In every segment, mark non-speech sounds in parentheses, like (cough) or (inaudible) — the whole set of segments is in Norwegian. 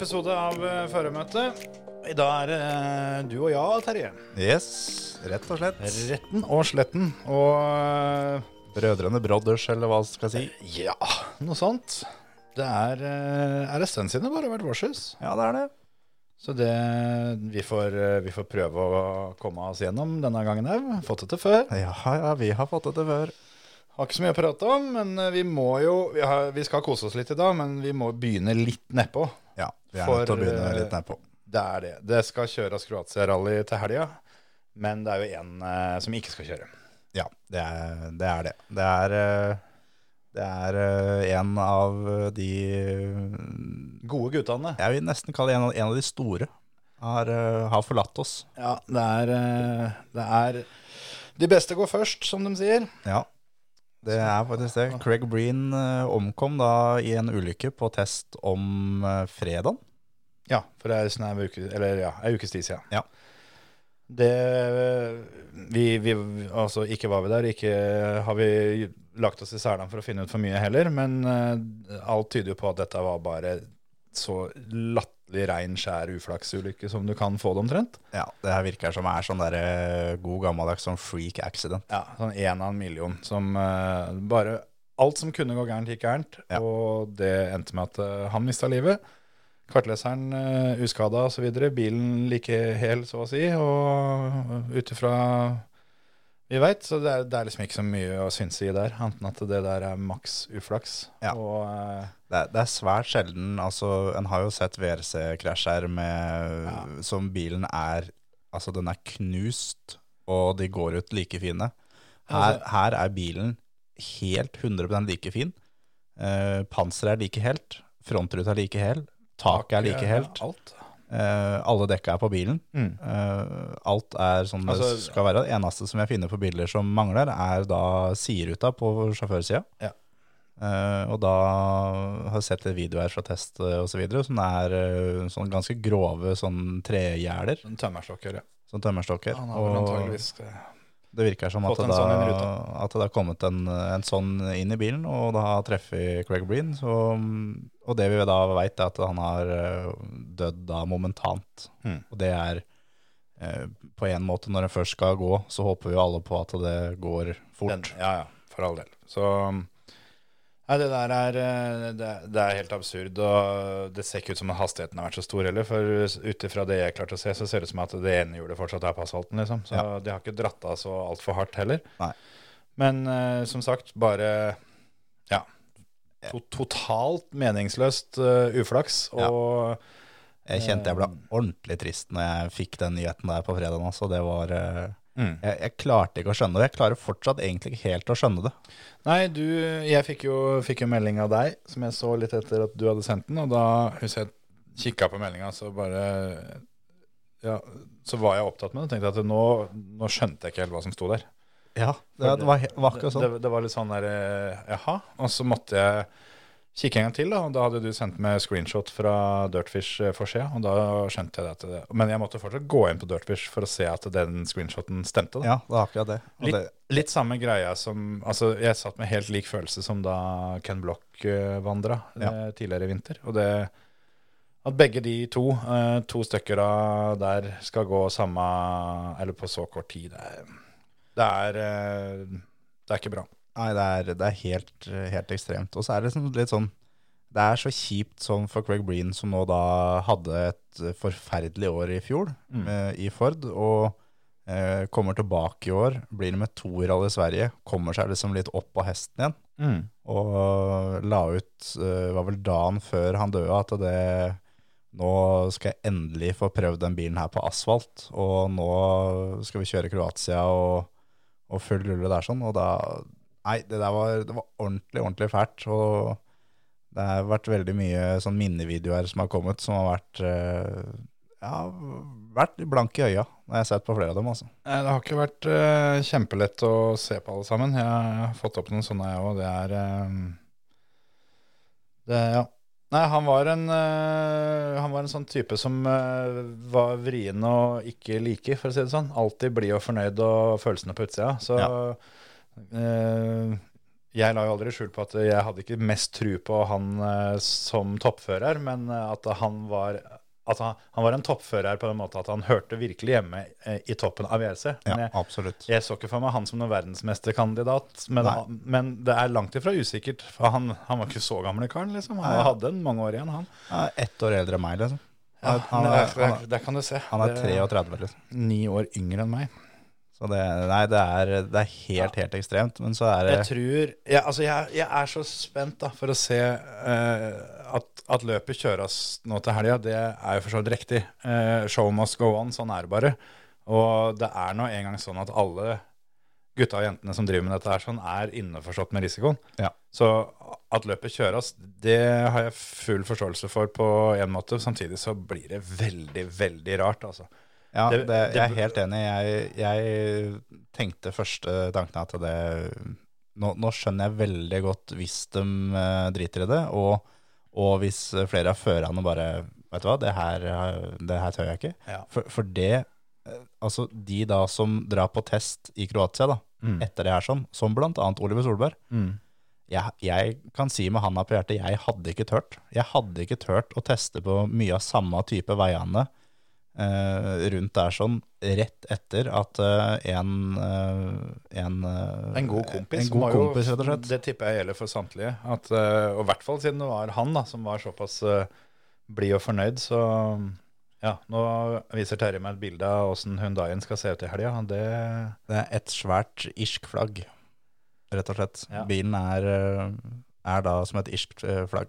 Episode av uh, Føremøtet. I dag er det eh, du og jeg, Terje. Yes, rett og slett. Retten og sletten. Og eh, Brødrene Brothers, eller hva skal jeg si. ja, noe sånt. Det er, er en stund siden det bare har vært vårsus. Ja, det er det. Så det, vi, får, eh, vi får prøve å komme oss gjennom denne gangen òg. Fått det til før. Ja, ja, vi har fått det til før. Har ikke så mye å prate om, men eh, vi må jo Vi, har, vi skal kose oss litt i dag, men vi må begynne litt nedpå. Ja, vi er For, nødt til å begynne eh, litt nedpå. Det er det. Det skal kjøres Kroatia-rally til helga, men det er jo en eh, som ikke skal kjøre. Ja, det er det. Er det. det er eh, det er eh, en av de Gode guttene. Jeg vil nesten kalle det en av, en av de store. Har, eh, har forlatt oss. Ja, det er, det er De beste går først, som de sier. Ja, det er faktisk det. Craig Breen eh, omkom da i en ulykke på test om fredag. fredagen. Ja, for det er sånn en uke, eller ja, en ukes tid siden. Ja. Det vi, vi, Altså, ikke var vi der, ikke har vi lagt oss i selene for å finne ut for mye heller, men eh, alt tyder jo på at dette var bare så latterlig rein, skjær uflaksulykke som du kan få det omtrent. Ja, det her virker som er sånn der eh, god gammeldags sånn freak accident. Ja, sånn én av en million som uh, bare Alt som kunne gå gærent, gikk gærent, Ja. og det endte med at uh, han mista livet. Kartleseren uh, uskada osv. Bilen like hel, så å si. Og ut ifra vi veit, så det er, det er liksom ikke så mye å synse i der, Enten at det der er maks uflaks. Ja. Og uh, Det er, det er svært sjelden altså, En har jo sett VRC-krasjer med som bilen er Altså, den er knust, og de går ut like fine. Her, Altså- her er bilen helt 100% like fin. Uh, panseret er like helt. Frontruta er like hel. Taket er like ja, helt. Alt. Eh, alle dekka er på bilen. Mm. Uh, alt er som det Altså- skal være. Det eneste som jeg finner på biler som mangler, er da sideruta på sjåførsida. Ja. Uh, og da har jeg sett litt videoer fra test videre, som er sånn ganske grove sånn tregjerder, En tømmerstokker, ja. sånn tømmerstokker. Han har vel antageligvis det. virker som at det, sånn da, at det har kommet en, en sånn inn i bilen, og da har treffet Craig Breen. Så, og det vi da vet, er at han har eh, dødd da momentant. Mm. Og det er eh, på en måte, når en først skal gå, så håper vi jo alle på at det går fort. Den, ja, ja, for all del. Så Nei, det der er eh, det, det er helt absurd, og det ser ikke ut som at hastigheten har vært så stor heller. For ut ifra det jeg klarte å se, så ser det ut som at det ene hjulet fortsatt er på asfalten, liksom. Så Ja. de har ikke dratt av så altfor hardt heller. Nei. Men uh, som sagt, bare ja. To, totalt meningsløst uh, uflaks. Og Jeg kjente jeg ble ordentlig trist når jeg fikk den nyheten der på fredag. Altså. Det var, eh, mm. jeg, jeg klarte ikke å skjønne det. Jeg klarer fortsatt egentlig ikke helt å skjønne det. Nei, du, jeg fikk jo, fikk jo melding av deg, som jeg så litt etter at du hadde sendt den, og da husker jeg kikka på meldinga, så bare Ja, så var jeg opptatt med det. Tenkte at nå, nå skjønte jeg ikke helt hva som sto der. Ja, det, det var, var akkurat sånn. Det, det var litt sånn der eh, Jaha. Og så måtte jeg kikke en gang til, da. Og da hadde du sendt meg screenshot fra Dirtfish-forsida, og da skjønte jeg det. Men jeg måtte fortsatt gå inn på Dirtfish for å se at den screenshoten stemte. da. Ja, det var akkurat det. Litt, det litt samme greia som Altså, jeg satt med helt lik følelse som da Ken Block vandra Ja. eh, tidligere i vinter. Og det At begge de to, eh, to stykker av der, skal gå samme Eller på så kort tid, det er Det er, eh, det er ikke bra. Nei, det er, det er helt, helt ekstremt. Og så er det liksom litt sånn Det er så kjipt sånn for Craig Breen, som nå da hadde et forferdelig år i fjor Mm. med, i Ford, og eh, kommer tilbake i år, blir med to i Sverige, kommer seg liksom litt opp på hesten igjen, og la ut, uh, var vel dagen før han døde, at det nå skal jeg endelig få prøvd den bilen her på asfalt, og nå skal vi kjøre Kroatia og, og full rulle der sånn, og da, nei, det der var, det var ordentlig, ordentlig fælt, og Det har vært veldig mye sånn minnevideoer som har kommet, som har vært eh, ja, vært blank i øya når jeg har sett på flere av dem. altså. Det har ikke vært uh, kjempelett å se på alle sammen. Jeg har fått opp noen sånne, jeg òg. Det er eh, det, Ja. Nei, han var en uh, Han var en sånn type som uh, var vrien og ikke like, for å si det sånn. Alltid blid og fornøyd og følelsene på utsida. Så eh, jeg la jo aldri skjul på at jeg hadde ikke mest tru på han eh, som toppfører, men eh, at han var at han, han var en toppfører på den måten at han hørte virkelig hjemme eh, i toppen av WRC. Ja, jeg, absolutt. jeg så ikke for meg han som noen verdensmesterkandidat, men, men det er langt ifra usikkert. For han, han var ikke så gamle karen, liksom. Han Nei. hadde en mange år igjen, han. Er ett år eldre enn meg, liksom. Ja, er, er- det er- Der kan du se. han er 33, liksom. Ni år yngre enn meg. Så det, nei, det er, det er helt, helt ekstremt. Men så er det Jeg tror jeg, Altså, jeg, jeg er så spent da for å se eh, at, at løpet kjøres nå til helga. Det er jo for så vidt riktig. Eh, show must go on. Sånn er det bare. Og det er nå engang sånn at alle gutta og jentene som driver med dette, her sånn, er innforstått med risikoen. Ja. Så at løpet kjøres, det har jeg full forståelse for på en måte. Samtidig så blir det veldig, veldig rart, altså. Ja, Det- det, jeg er helt enig. Jeg, jeg tenkte første tanken at det nå, nå skjønner jeg veldig godt hvis de eh, driter i det, og, og hvis flere av førerne bare Vet du hva, det her, det her tør jeg ikke. Ja. For, for det eh, Altså, de da som drar på test i Kroatia, da, Mm. etter det her sånn, som blant annet Oliver Solberg Mm. jeg, jeg kan si med handa på hjertet, jeg hadde ikke tørt. Jeg hadde ikke tørt å teste på mye av samme type veiene rundt der sånn, rett etter at eh, en, eh, en eh, En god kompis. En god kompis jo- rett og slett. Det tipper jeg gjelder for samtlige. At, eh, og i hvert fall siden det var han da, som var såpass blid og fornøyd. Så ja, nå viser Terje meg et bilde av åssen Hundaien skal se ut i helga. Det Det er et svært irsk flagg, rett og slett. Ja. Bilen er, eh, er da som et irsk eh, flagg.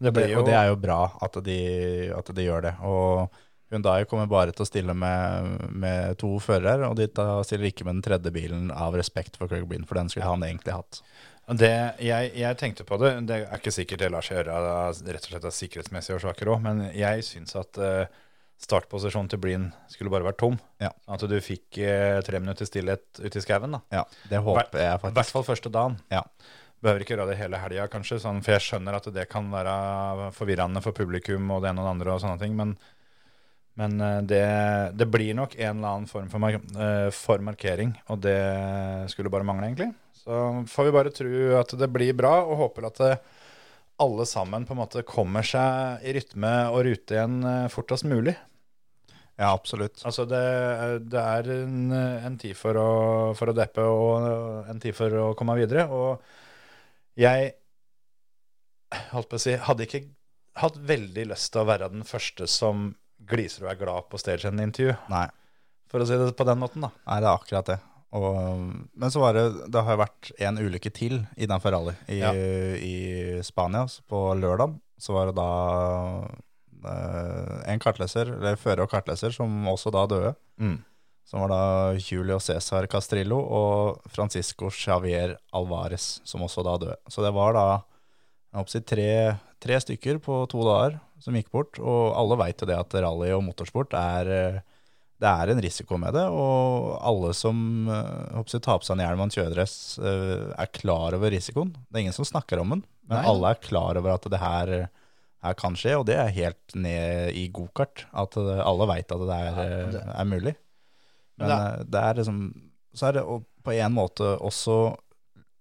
Det blir jo Og det er jo bra at de, at de gjør det. Og Hyundai kommer bare til å stille med, med to førere, og de stiller ikke med den tredje bilen av respekt for Craig Breen, for den skulle han egentlig hatt. det, jeg, jeg tenkte på det. Det er ikke sikkert det lar seg gjøre rett og slett av sikkerhetsmessige årsaker òg, men jeg syns at eh, startposisjonen til Breen skulle bare vært tom. Ja. At du fikk eh, tre minutter stillhet ute i skauen. Ja, det håper jeg I hvert fall første dagen. Ja. Behøver ikke gjøre det hele helga, kanskje, sånn, for jeg skjønner at det kan være forvirrende for publikum og det ene og det andre og sånne ting, men, men eh, det, det blir nok en eller annen form for, mar eh, for markering, og det skulle bare mangle, egentlig. Så får vi bare tro at det blir bra, og håper at det, alle sammen på en måte kommer seg i rytme og rute igjen eh, fortest mulig. Ja, absolutt. Altså det, det er en, en tid for å, for å deppe og en tid for å komme videre. Og jeg holdt på å si, hadde ikke hatt veldig lyst til å være den første som gliser og er glad på stagehand-intervju, Nei, for å si det på den måten. da. nei, det er akkurat det. Og, men så var det, det har vært en ulykke til i den Ferrari i, Ja. i Spania. Så på lørdag så var det da eh, en kartleser, eller fører og kartleser, som også da døde. Mm. Som var da Julio Cæsar Castrillo og Francisco Javier Alvarez, som også da døde. Så det var da jeg håper tre, tre stykker på to dager som gikk bort. Og alle veit jo det at rally og motorsport er eh, det er en risiko med det, og alle som eh, håper tar på seg en hjelm og en kjøredress, eh, er klar over risikoen. Det er ingen som snakker om den, men Nei. alle er klar over at det her, her kan skje, og det er helt ned i gokart. At eh, alle veit at det er, eh, er mulig. Men eh, det er liksom Så er det på en måte også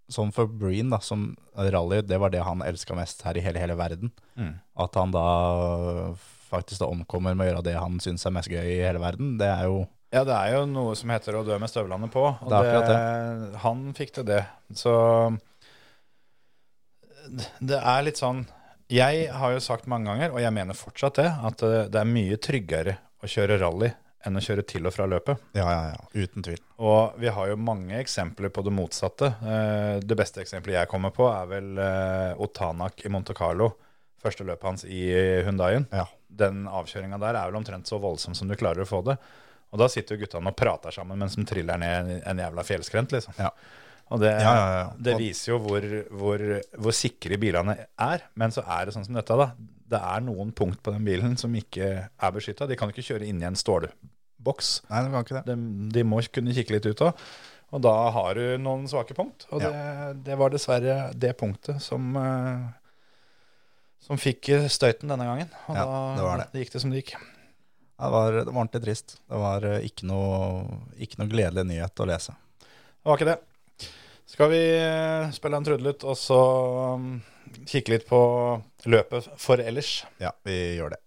Som for Breen, da, som rally, det var det han elska mest her i hele, hele verden. Mm. At han da faktisk da omkommer med å gjøre det han syns er mest gøy i hele verden, det er jo Ja, det er jo noe som heter å dø med støvlene på. Og Det er akkurat Han fikk til det. Så det er litt sånn Jeg har jo sagt mange ganger, og jeg mener fortsatt det, at det det er mye tryggere å kjøre rally enn å kjøre til og fra løpet. Ja, ja, ja. Uten tvil. Og vi har jo mange eksempler på det motsatte. Eh, Det beste eksempelet jeg kommer på, er vel eh, Otanak i Monte Carlo. Første løpet hans i Hundaien. Ja. Den avkjøringa der er vel omtrent så voldsom som du klarer å få det. Og da sitter jo guttene og prater sammen mens de triller ned en jævla fjellskrent, liksom. Ja. Og det, Ja, ja, ja. det viser jo hvor, hvor, hvor sikre bilene er. Men så er det sånn som dette, da. Det er noen punkt på den bilen som ikke er beskytta. De kan ikke kjøre inn i en stålboks. Nei, du kan ikke det. De, de må kunne kikke litt ut òg. Og da har du noen svake punkt. Og det, det var dessverre det punktet som, eh, som fikk støyten denne gangen. Og Ja, da det var det. gikk det som det gikk. Det var, det var ordentlig trist. Det var eh, ikke noe, ikke noe gledelig nyhet å lese. Det var ikke det. Skal vi eh, spille en trudelutt og så um, kikke litt på løpet for ellers? Ja, vi gjør det.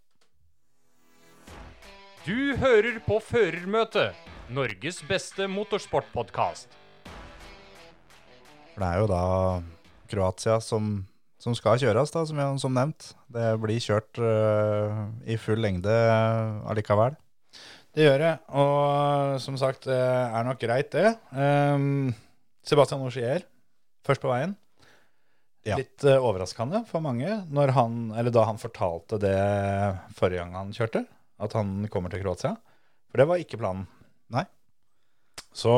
Du hører på Førermøtet, Norges beste motorsportpodkast. For det er jo da Kroatia som, som skal kjøres, da, som, jeg- som nevnt. Det blir kjørt uh, i full lengde allikevel. Det gjør det, og som sagt, det er nok greit det. Um, Sebastian Ogier, først på veien. Ja. Litt uh, overraskende for mange når han, eller da han fortalte det forrige gang han kjørte, at han kommer til Kroatia. For det var ikke planen. Nei. Så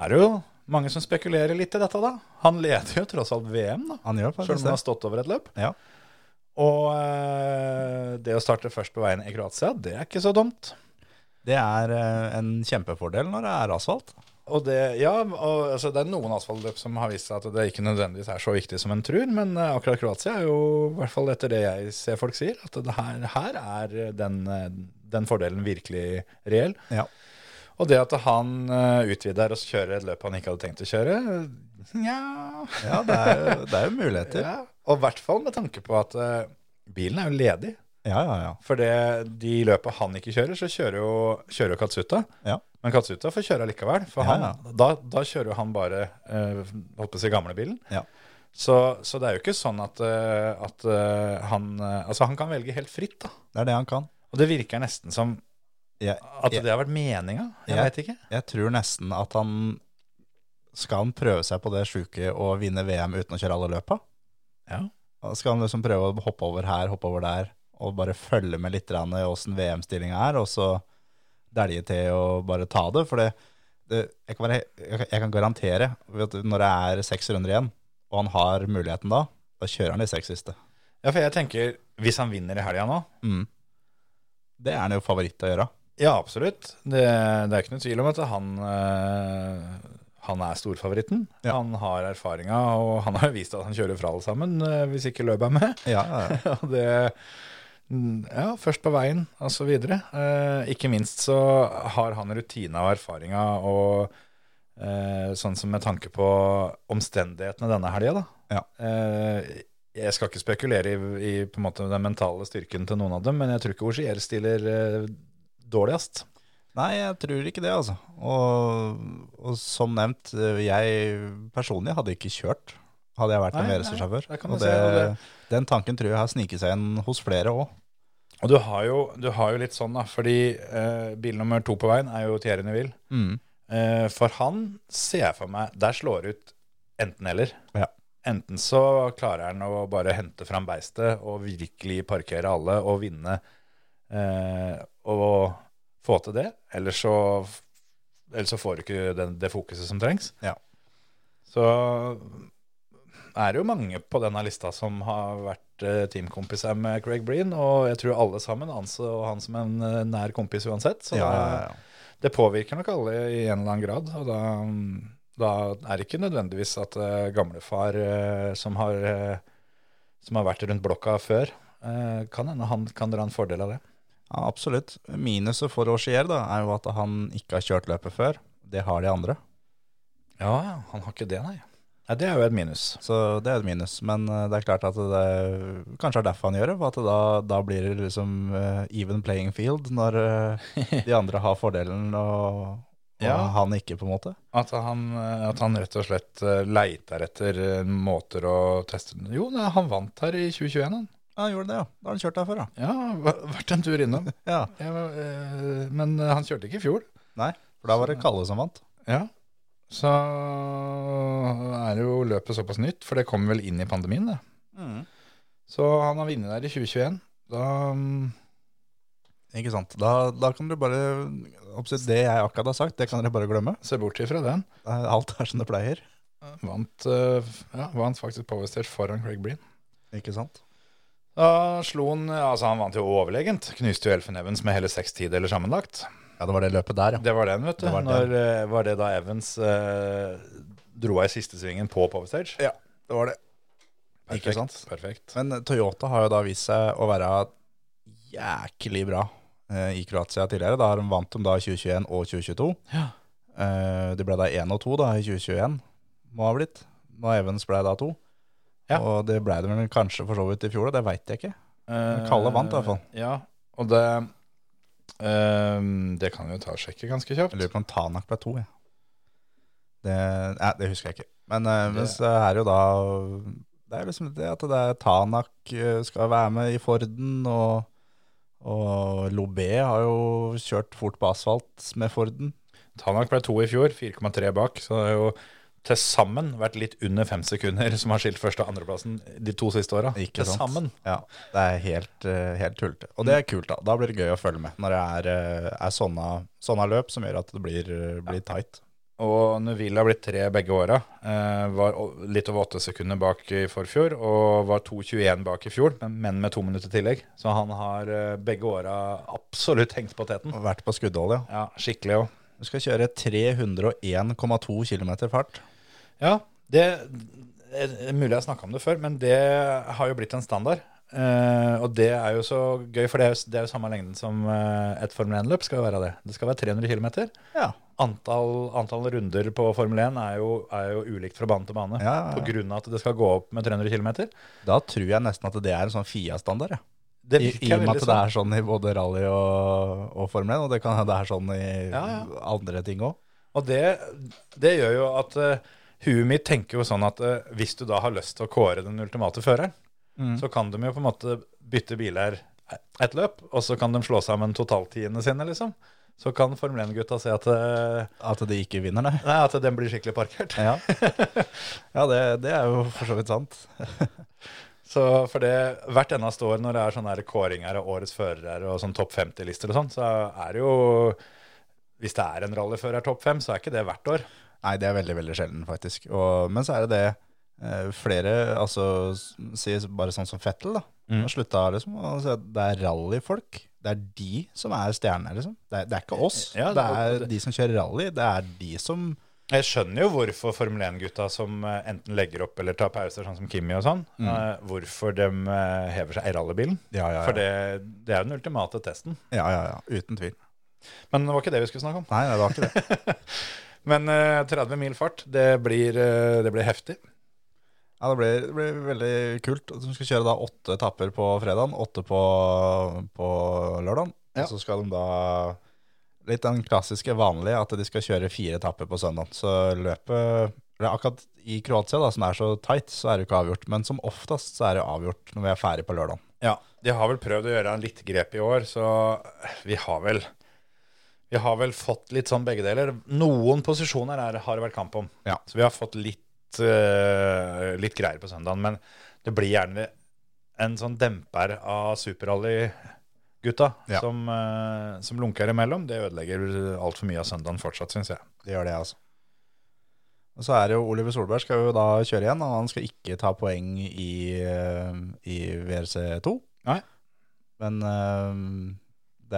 er det jo mange som spekulerer litt i dette, da. Han leder jo tross alt VM, da. Han gjør Selv om han har stått over et løp. Ja. Og eh, det å starte først på veien i Kroatia, det er ikke så dumt. Det er eh, en kjempefordel når det er asfalt. Og det, ja, og, altså, det er noen asfaltløp som har vist seg at det ikke nødvendigvis er så viktig som en tror, men uh, akkurat Kroatia er jo, i hvert fall etter det jeg ser folk sier, at det her, her er den, eh, den fordelen virkelig reell. Ja. Og det at han uh, utvider og kjører et løp han ikke hadde tenkt å kjøre, ja, Ja, det er, det er jo muligheter. (laughs) ja. Og i hvert fall med tanke på at uh, bilen er jo ledig. Ja, ja, ja. For det, de løpet han ikke kjører, så kjører jo, kjører jo Katsuta. Ja. Men Katsuta får kjøre likevel, for Ja, han, da, da kjører jo han bare eh, holdt på å si gamlebilen. Ja. Så, så det er jo ikke sånn at, eh, at eh, han eh, Altså, han kan velge helt fritt, da. Det er det han kan. Og det virker nesten som Jeg, at jeg, det har vært meninga. Jeg jeg veit ikke. jeg tror nesten at han Skal han prøve seg på det sjuke å vinne VM uten å kjøre alle løpa? Ja. Skal han liksom prøve å hoppe over her, hoppe over der, og bare følge med litt åssen VM-stillinga er, og så dælje til og bare ta det? For det, det, jeg, kan være, jeg, kan, garantere at når det er seks runder igjen, og han har muligheten da, da kjører han de seks siste. Ja, for jeg tenker, hvis han vinner i helga nå Mm. Det er han jo favoritt å gjøre. Ja, absolutt. Det, det er ikke noe tvil om at han, øh, han er storfavoritten. Ja. Han har erfaringa, og han har vist at han kjører fra alle sammen, øh, hvis ikke løpet er med. Ja, ja, (laughs) det Ja, først på veien, og så videre. Eh, ikke minst så har han rutina og erfaringa, og eh, sånn som med tanke på omstendighetene denne helga, da. Ja. Eh, jeg skal ikke spekulere i, i på en måte den mentale styrken til noen av dem, men jeg tror ikke Ogier stiller eh, dårligst. Nei, jeg tror ikke det, altså. Og, og som nevnt, eh, jeg personlig hadde ikke kjørt, hadde jeg vært en Nei, VRC-sjåfør. det se, det- den tanken tror jeg har sniket seg inn hos flere òg. Og du har jo, du har jo litt sånn, da, fordi eh, bil nummer to på veien er jo Thierry Neville. Mm. Eh, for han ser jeg for meg Der slår ut enten-eller. Ja. Enten så klarer han å bare hente fram beistet og virkelig parkere alle og vinne eh, og få til det, eller så, eller så får du ikke den, det fokuset som trengs. Ja. Så er det jo mange på denne lista som har vært eh, teamkompiser med Craig Breen, og jeg tror alle sammen anså han som en eh, nær kompis uansett. Så Ja, ja, ja. det påvirker nok alle i en eller annen grad. Og da, da er det ikke nødvendigvis at uh, gamlefar eh, som, har, eh, som har vært rundt blokka før, eh, kan hende han kan dra en fordel av det. ja, absolutt. Minuset for Rogier da, er jo at han ikke har kjørt løpet før. Det har de andre. Ja, ja, han har ikke det, nei. Nei, Det er jo et minus. Så det er et minus. Men eh, det er klart at det kanskje er derfor han gjør det. For at da, da blir det liksom uh, even playing field når uh, de andre har fordelen og, og Ja. han ikke, på en måte. At han, at han rett og slett leiter etter måter å teste den. Jo, nei, han vant her i 2021, han. Ja, han gjorde det, ja. Da har han kjørt her før, da. Ja, vært en tur innom. (laughs) Ja. Ja, eh, men han kjørte ikke i fjor. Nei, for da var det Kalle som vant. Ja. Så er jo løpet såpass nytt, for det kommer vel inn i pandemien, det. Så han har vunnet der i 2021. Da mm, Ikke sant. Da, da kan dere bare oppsett, Det jeg akkurat har sagt, det kan dere bare glemme. Se bort ifra den. Det er- Alt er som det pleier. Vant, eh, ja, vant faktisk Power Stage foran Craig Breen. Ikke sant? Da slo han Altså, han vant jo overlegent. Knuste jo Elfenevens med hele seks tideler sammenlagt. Ja, det var det løpet der, ja. Det var den, vet du. Det var Når, eh, var det da Evans eh, dro av i siste svingen på Power Stage? Ja, det var det. Ikke sant? Perfekt. Men Toyota har jo da vist seg å være jæklig bra eh, i Kroatia tidligere. Da har de vant de da 2021 og 2022. Ja. Eh, det ble da én og to da i 2021, må ha blitt. Når Evans ble da to. Ja. Og det ble det vel kanskje for så vidt i fjor, da, det veit jeg ikke. Men Kalle vant i hvert fall. Eh, Ja, og det eh, Det kan vi jo ta og sjekke ganske kjapt. Jeg lurer på om Tanak ble to, Ja. Det, nei, det husker jeg ikke. Men, eh, Det- men er jo da Det er liksom det at det er Tanak eh, skal være med i Forden, og, og Lobé har jo kjørt fort på asfalt med Forden. Tanak ble to i fjor, 4,3 bak. Så det er jo til sammen vært litt under fem sekunder som har skilt første- og andreplassen de to siste åra. Til sant? sammen. Ja, det er helt, eh, helt tullete. Og det er kult, da. Da blir det gøy å følge med når det er, eh, er sånne, sånne løp som gjør at det blir, eh, blir tight. Og Neville har blitt tre begge åra. Eh, var o- litt over åtte sekunder bak i forfjor, og var 2,21 bak i fjor, men, men med to minutter tillegg. Så han har eh, begge åra absolutt hengt på teten. Og vært på skuddhold, ja. Ja, skikkelig òg. Du skal kjøre 301,2 km fart. Ja, det er mulig jeg har snakka om det før, men det har jo blitt en standard. Eh, og det er jo så gøy, for det er jo, det er jo samme lengden som eh, et Formel 1-løp skal jo være det. Det skal være 300 km. Ja. Antall, antall runder på Formel 1 er jo, er jo ulikt fra bane til bane. Ja, ja, ja. Av at det skal gå opp med 300 km. Da tror jeg nesten at det er en sånn FIA-standard. Ja. I, I og med at det sånn. er sånn i både rally og, og Formel 1, og det kan hende det er sånn i andre ting òg. Og det, det gjør jo at eh, huet mitt tenker jo sånn at eh, hvis du da har lyst til å kåre den ultimate føreren, Mm. så kan de jo på en måte bytte biler et løp, og så kan de slå sammen totaltiene sine, liksom. Så kan Formel 1-gutta se at, eh, At de ikke vinner, nei. nei, at den blir skikkelig parkert. Ja, (laughs) ja det, det er jo for så vidt sant. (laughs) Så for det, hvert eneste år når det er sånne kåringer av årets førere og sånn topp 50-lister og sånn, så er det jo Hvis det er en rallyfører topp fem, så er ikke det hvert år. Nei, det er veldig, veldig sjelden, faktisk. Og, men så er det det eh, flere altså, sier bare sånn som Fettel, da. Mm. Har slutta liksom at det er rallyfolk. Det er de som er stjernene, liksom. Det er, det er ikke oss. Ja, det det- er de som kjører rally. Det er de som Jeg skjønner jo hvorfor Formel 1-gutta som eh, enten legger opp eller tar pauser, sånn som Kimi og sånn, mm. hvorfor de eh, hever seg i rallybilen. Ja, ja, ja. For det, det er jo den ultimate testen. Ja, ja, ja. Uten tvil. Men det var ikke det vi skulle snakke om. Nei, nei, det var ikke det. (laughs) Men eh, 30 mil fart, det blir, eh, det blir heftig. Ja, det blir, det blir veldig kult. Du skal kjøre da åtte etapper på fredagen, åtte på, på lørdagen. Ja. Og så skal de da Litt den klassiske vanlige, at de skal kjøre fire etapper på søndag. Så løpet Akkurat i Kroatia, da, som er så tight, så er det ikke avgjort. Men som oftest så er det avgjort når vi er ferdig på lørdag. Ja, de har vel prøvd å gjøre en litt grep i år, så vi har vel vi har vel fått litt sånn begge deler. Noen posisjoner er, har det vært kamp om. Ja. Så vi har fått litt, uh, litt greier på søndagen. Men det blir gjerne en sånn demper av superrally-gutta Ja. som, uh, som lunker imellom. Det ødelegger altfor mye av søndagen fortsatt, syns jeg. Det gjør det, altså. Og så er det jo Oliver Solberg skal jo da kjøre igjen, og han skal ikke ta poeng i, eh, i VRC2. Nei. Men det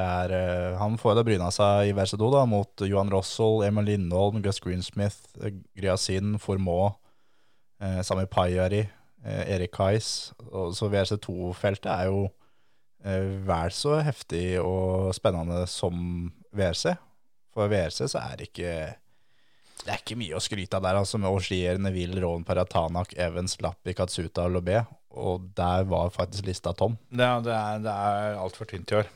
er eh, Han får jo det bryna seg i VRC2 da, mot Johan Rossel, Emil Lindholm, Gus Greensmith, eh, Gryasin, Formaux, eh, Sami Pajari, eh, Erik Kais. Så VRC2-feltet er jo eh, vel så heftig og spennende som VRC. For VRC så er det ikke det er ikke mye å skryte av der, altså med Oshier, Neville, Rowan Paratanak, Evans, Lappi, Katsuta og Lobé. Og der var faktisk lista tom. Ja, det er, det er altfor tynt i år.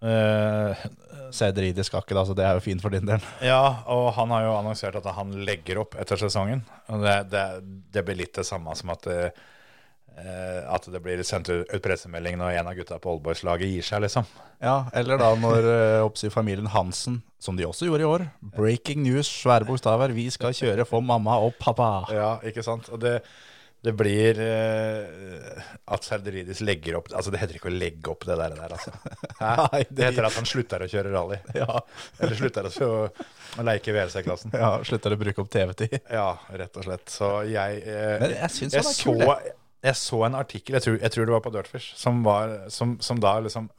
Eh, Cedridi skal ikke, da, så det er jo fint for din del. Ja, og han har jo annonsert at han legger opp etter sesongen. Og det, det, det blir litt det samme som at det, uh, at det blir sendt ut ut pressemelding når en av gutta på Oldboys-laget gir seg, liksom. Ja, Eller da når uh, familien Hansen, som de også gjorde i år, breaking news, svære bokstaver, vi skal kjøre for mamma og pappa. Ja, ikke sant? Og det, Det blir uh, at Serderidis legger opp Altså, det heter ikke å legge opp det der, der altså. (laughs) Nei, det... det- heter at han slutter å kjøre rally. Ja. Eller slutter å, å leke i VRC-klassen. ja, slutter å bruke opp TV-tid. Ja, rett og slett. Så jeg uh, Men jeg syns han er så, kul, jeg så en artikkel, jeg tror, jeg tror det var på Dirtfish, som, var, som, som da liksom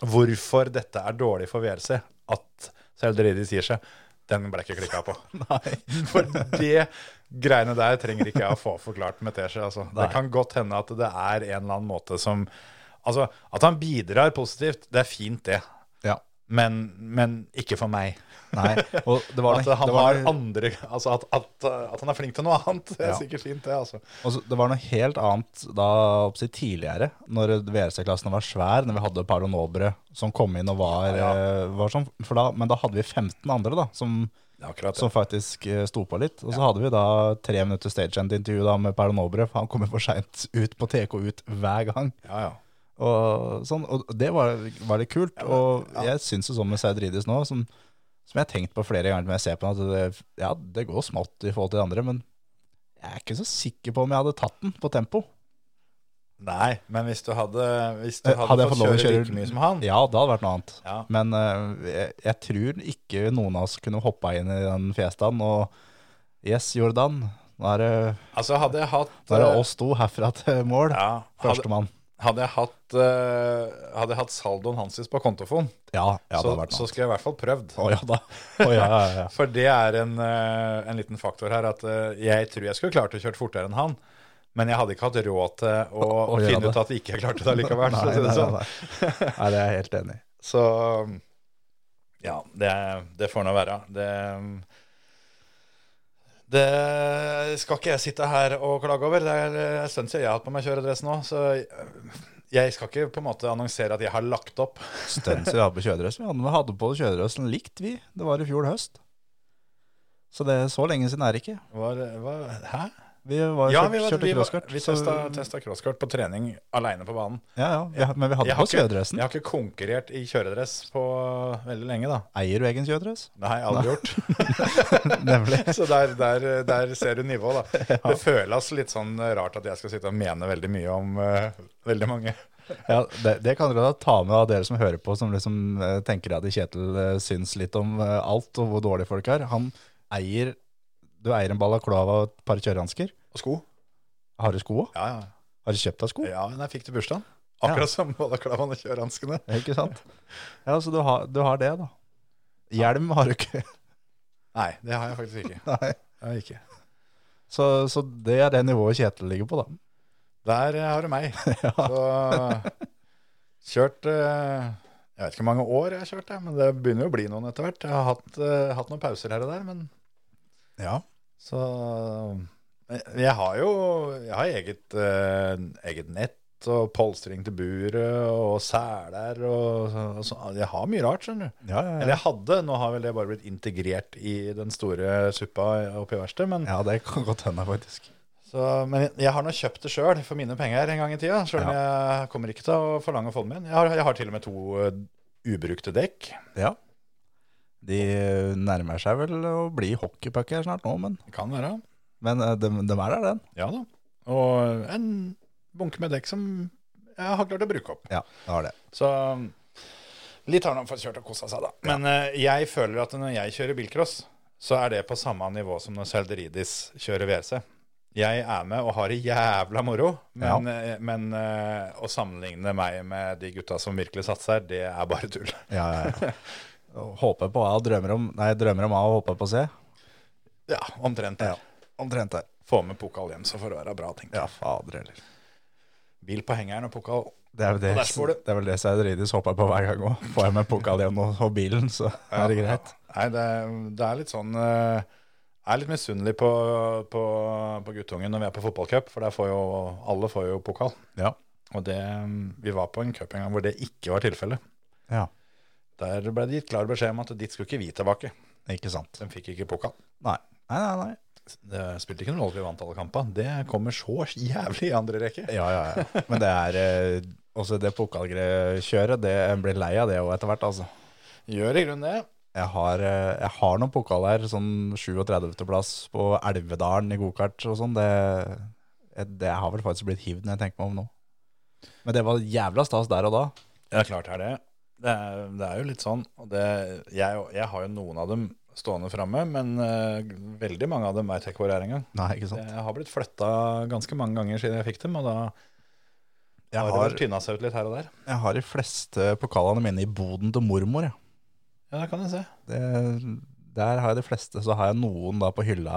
Hvorfor dette er dårlig for VLC, at Serderidis gir seg, den ble ikke klikka på. (laughs) Nei. For det greiene der trenger ikke jeg å få forklart med teskje. Altså. Det kan godt hende at det er en eller annen måte som Altså, at han bidrar positivt, det er fint, det. Ja. Men, men ikke for meg. Nei. Og det var, At han det var har andre Altså at, at, at han er flink til noe annet, det er Ja. sikkert fint, det. altså. Så- det var noe helt annet da oppsi, tidligere, når VRC-klassen var svær, når vi hadde et par onobre som kom inn og var, Ja, ja. var sånn. Da, men da hadde vi 15 andre da, som, som faktisk eh, sto på litt. Og så hadde vi da tre minutter stagehand-intervju da med Per Nobre, for han kommer for seint ut på TK ut hver gang. Ja, ja. Og, sånn, og det var, var litt kult. og jeg syns jo sånn med Seidridis nå, som, som jeg har tenkt på flere ganger når jeg ser på den, at det, ja, det går smått i forhold til de andre, men jeg er ikke så sikker på om jeg hadde tatt den på tempo. Nei, men hvis du hadde, hvis du Eh, hadde, hadde fått fått kjøre kjøre- like mye som han Ja, det hadde vært noe annet. Ja. Men uh, jeg, jeg tror ikke noen av oss kunne hoppa inn i den fiestaen og Yes, Jordan. Nå er det, Altså, hadde jeg hatt nå er det eh, oss to herfra til mål. ja, Førstemann. Hadde jeg hatt uh, Hadde jeg hatt saldoen hans på kontofon, Ja, ja, så, så skulle jeg i hvert fall prøvd. Oh, ja da. Å ja, ja, ja. (laughs) For det er en, uh, en liten faktor her at uh, jeg tror jeg skulle klart å kjøre fortere enn han. Men jeg hadde ikke hatt råd til å, Å- å finne ut at vi ikke klarte det (laughs) å Nei, sånn. nei, nei. nei, det er jeg helt enig i. (laughs) Så ja, det, det får nå være. Det, det skal ikke jeg sitte her og klage over. Det er en stund siden jeg har hatt på meg kjøredress nå. Så jeg skal ikke på en måte annonsere at jeg har lagt opp. Stund siden jeg hadde på kjøredress. Vi hadde, vi hadde på kjøredressen likt, vi. Det var i fjor høst. Så det er så lenge siden er det ikke. Var, var, hæ? Vi var, Ja, vi, var, kjørte crosskart. vi så- testa, crosskart på trening aleine på banen. Ja, ja, vi, men vi hadde Jeg på oss kjøredressen. jeg har ikke konkurrert i kjøredress på veldig lenge, da. Eier du egen kjøredress? Nei, aldri Nei. gjort. (laughs) Nemlig. (laughs) Så der, der, der ser du nivået, da. (laughs) Det føles litt sånn rart at jeg skal sitte og mene veldig mye om uh, veldig mange. Ja, det, det kan dere da ta med av dere som hører på, som liksom eh, tenker at Kjetil eh, syns litt om eh, alt og hvor dårlige folk er. Han eier Du eier en balaklava og et par kjørehansker. Og sko. Har du sko òg? Ja, ja. Har du kjøpt deg sko? Ja, men jeg fikk til bursdagen. Akkurat som balaklavaen og kjørehanskene. (laughs) Ikke sant? Ja, så du har, du har det, da. Hjelm har du ikke. (laughs) Nei, det har jeg faktisk ikke. (laughs) Nei. Jeg har ikke. Så, så det er det nivået Kjetil ligger på, da. Der eh, har du meg. Så kjørt eh, Jeg vet ikke hvor mange år jeg har kjørt, men det begynner jo å bli noen etter hvert. Jeg har hatt, eh, hatt noen pauser her og der, men Ja. så eh, Jeg har jo Jeg har eget, eh, eget nett og polstring til buret og seler og, og sånn. Jeg har mye rart, skjønner du. Ja, ja, Eller jeg hadde, nå har vel det bare blitt integrert i den store suppa oppe i verkstedet. Men, ja, det kan godt hende, faktisk. så, men jeg- jeg har nå kjøpt det sjøl for mine penger en gang i tida. Sjøl om jeg kommer ikke til å forlange å få den min. Jeg har, jeg har til og med to uh, ubrukte dekk. Ja. De nærmer seg vel å bli hockeypuck her snart nå, men, Det kan være. men eh, de, de er der, den. Ja da. Og en bunke med dekk som jeg har klart å bruke opp. Ja, det har det. Så litt har han fått kjørt og kosa seg, da. Men eh, jeg føler at når jeg kjører bilcross, så er det på samme nivå som når Selderidis kjører WRC. Jeg er med og har det jævla moro, men, eh, men eh, å sammenligne meg med de gutta som virkelig satser, det er bare tull. Ja, ja, ja. (laughs) Håper på A og drømmer om Nei, drømmer om A og håper på C. Ja, omtrent det. Omtrent der. Få med pokal hjem, så får det være bra, tenker jeg. Ja, fader heller. Bil på hengeren og pokal. Det er det, der det, er vel det Seidridis håper på hver gang òg. Får jeg med pokal igjen og, og bilen, så er det greit. Nei, det, det er litt sånn eh, Jeg er litt misunnelig på, på, på guttungen når vi er på fotballcup, for der får jo alle får jo pokal. Ja. Og det, vi var på en cup en gang hvor det ikke var tilfellet. ja. Der ble det gitt klar beskjed om at dit skulle ikke vi tilbake. Ikke sant. De fikk ikke pokal. Nei. Nei, nei, nei. Det spilte ikke noen rolle at vi vant alle kampene. Det kommer så jævlig i andre rekke. Ja, ja, ja. Men det er eh, også det pokalkjøret. Det blir lei av det òg etter hvert, altså. Gjør i grunnen det. Jeg har, eh, jeg har noen pokaler, sånn 37. plass på Elvedalen i gokart og sånn. Det Det har vel faktisk blitt hivd når jeg tenker meg om nå. Men det var jævla stas der og da. Ja, klart er det. Det er, det er jo litt sånn. Og det, jeg, jeg har jo noen av dem stående framme, men uh, veldig mange av dem veit jeg ikke hvor er engang. Jeg har blitt flytta ganske mange ganger siden jeg fikk dem, og da Jeg har det har, tynna seg ut litt her og der. jeg har de fleste pokalene mine i boden til mormor. Ja. Ja, det kan jeg se. Det, der har jeg de fleste. Så har jeg noen da på hylla